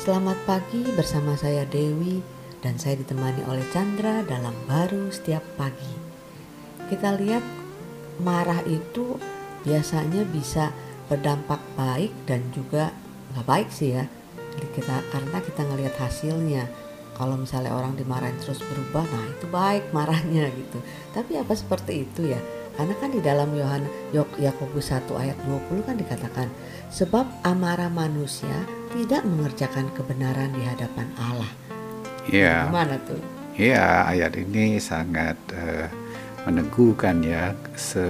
Selamat pagi bersama saya Dewi dan saya ditemani oleh Chandra dalam baru setiap pagi. Kita lihat marah itu biasanya bisa berdampak baik dan juga nggak baik sih ya. Kita karena kita ngelihat hasilnya. Kalau misalnya orang dimarahin terus berubah, nah itu baik marahnya gitu. Tapi apa seperti itu ya? Karena kan di dalam Yohanes Yakobus 1 ayat 20 kan dikatakan sebab amarah manusia tidak mengerjakan kebenaran di hadapan Allah. Iya. Gimana tuh? Iya, ayat ini sangat uh, meneguhkan ya se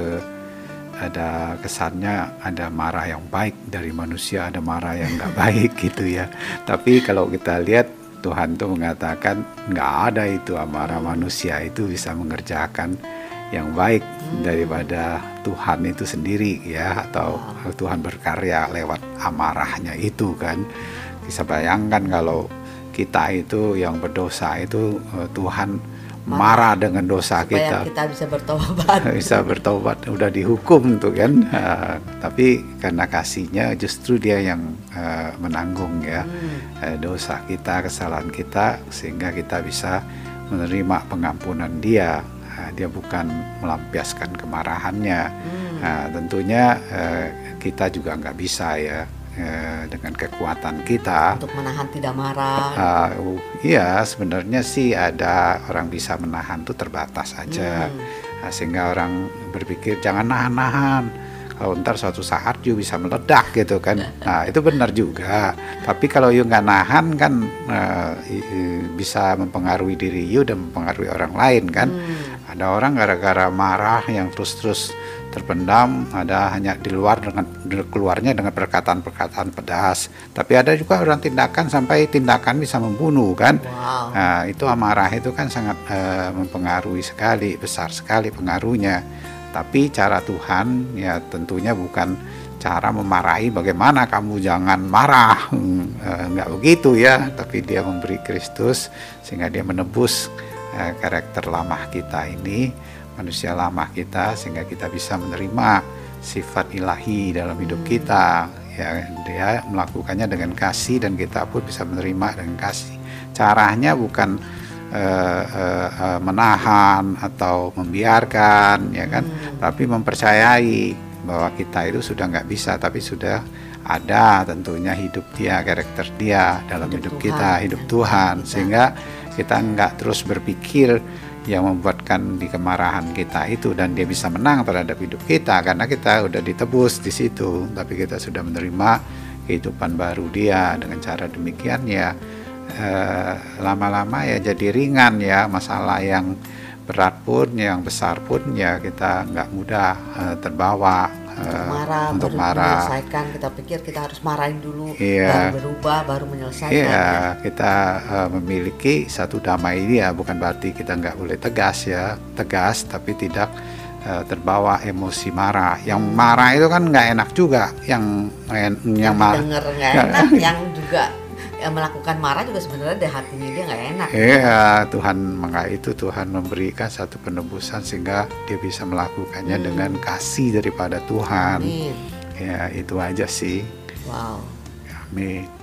ada kesannya ada marah yang baik dari manusia, ada marah yang nggak baik gitu ya. Tapi kalau kita lihat Tuhan tuh mengatakan nggak ada itu amarah manusia itu bisa mengerjakan yang baik hmm. daripada Tuhan itu sendiri ya atau Tuhan berkarya lewat amarahnya itu kan. Bisa bayangkan kalau kita itu yang berdosa itu eh, Tuhan marah dengan dosa Supaya kita. kita bisa bertobat. Bisa bertobat udah dihukum tuh kan. Uh, tapi karena kasihnya justru dia yang uh, menanggung ya hmm. uh, dosa kita kesalahan kita sehingga kita bisa menerima pengampunan dia Nah, dia bukan melampiaskan kemarahannya. Hmm. Nah, tentunya uh, kita juga nggak bisa ya uh, dengan kekuatan kita untuk menahan tidak marah. Uh, iya, sebenarnya sih ada orang bisa menahan tuh terbatas aja, hmm. nah, sehingga orang berpikir jangan nahan-nahan kalau ntar suatu saat you bisa meledak gitu kan nah itu benar juga tapi kalau you nggak nahan kan uh, bisa mempengaruhi diri you dan mempengaruhi orang lain kan hmm. Ada orang gara-gara marah yang terus-terus terpendam ada hanya di luar dengan keluarnya dengan perkataan-perkataan pedas. Tapi ada juga orang tindakan sampai tindakan bisa membunuh kan? Wow. nah, itu amarah itu kan sangat uh, mempengaruhi sekali besar sekali pengaruhnya. Tapi cara Tuhan ya tentunya bukan cara memarahi bagaimana kamu jangan marah. Hmm, nggak begitu ya tapi dia memberi Kristus sehingga dia menebus eh, karakter lama kita ini manusia lama kita sehingga kita bisa menerima sifat ilahi dalam hidup hmm. kita. Ya dia melakukannya dengan kasih dan kita pun bisa menerima dengan kasih. Caranya bukan uh, uh, menahan atau membiarkan ya kan? Hmm. tapi mempercayai bahwa kita itu sudah nggak bisa tapi sudah ada tentunya hidup dia karakter dia dalam hidup, hidup kita hidup Tuhan. Sehingga kita nggak terus berpikir yang membuatkan di kemarahan kita itu dan dia bisa menang terhadap hidup kita karena kita udah ditebus di situ tapi kita sudah menerima kehidupan baru dia. Dengan cara demikian ya Eh, lama-lama ya jadi ringan ya masalah yang berat pun yang besar pun ya kita nggak mudah uh, terbawa untuk marah untuk baru marah. menyelesaikan kita pikir kita harus marahin dulu iya, baru berubah baru menyelesaikan iya ya. kita uh, memiliki satu damai ini ya bukan berarti kita nggak boleh tegas ya. Tegas tapi tidak uh, terbawa emosi marah. Yang marah itu kan nggak enak juga yang yang, yang marah enak. yang juga ya, melakukan marah juga sebenarnya di hatinya dia nggak enak. Iya, Tuhan maka itu Tuhan memberikan satu penebusan sehingga dia bisa melakukannya hmm. dengan kasih daripada Tuhan. Amin. Ya itu aja sih. Wow. Amin.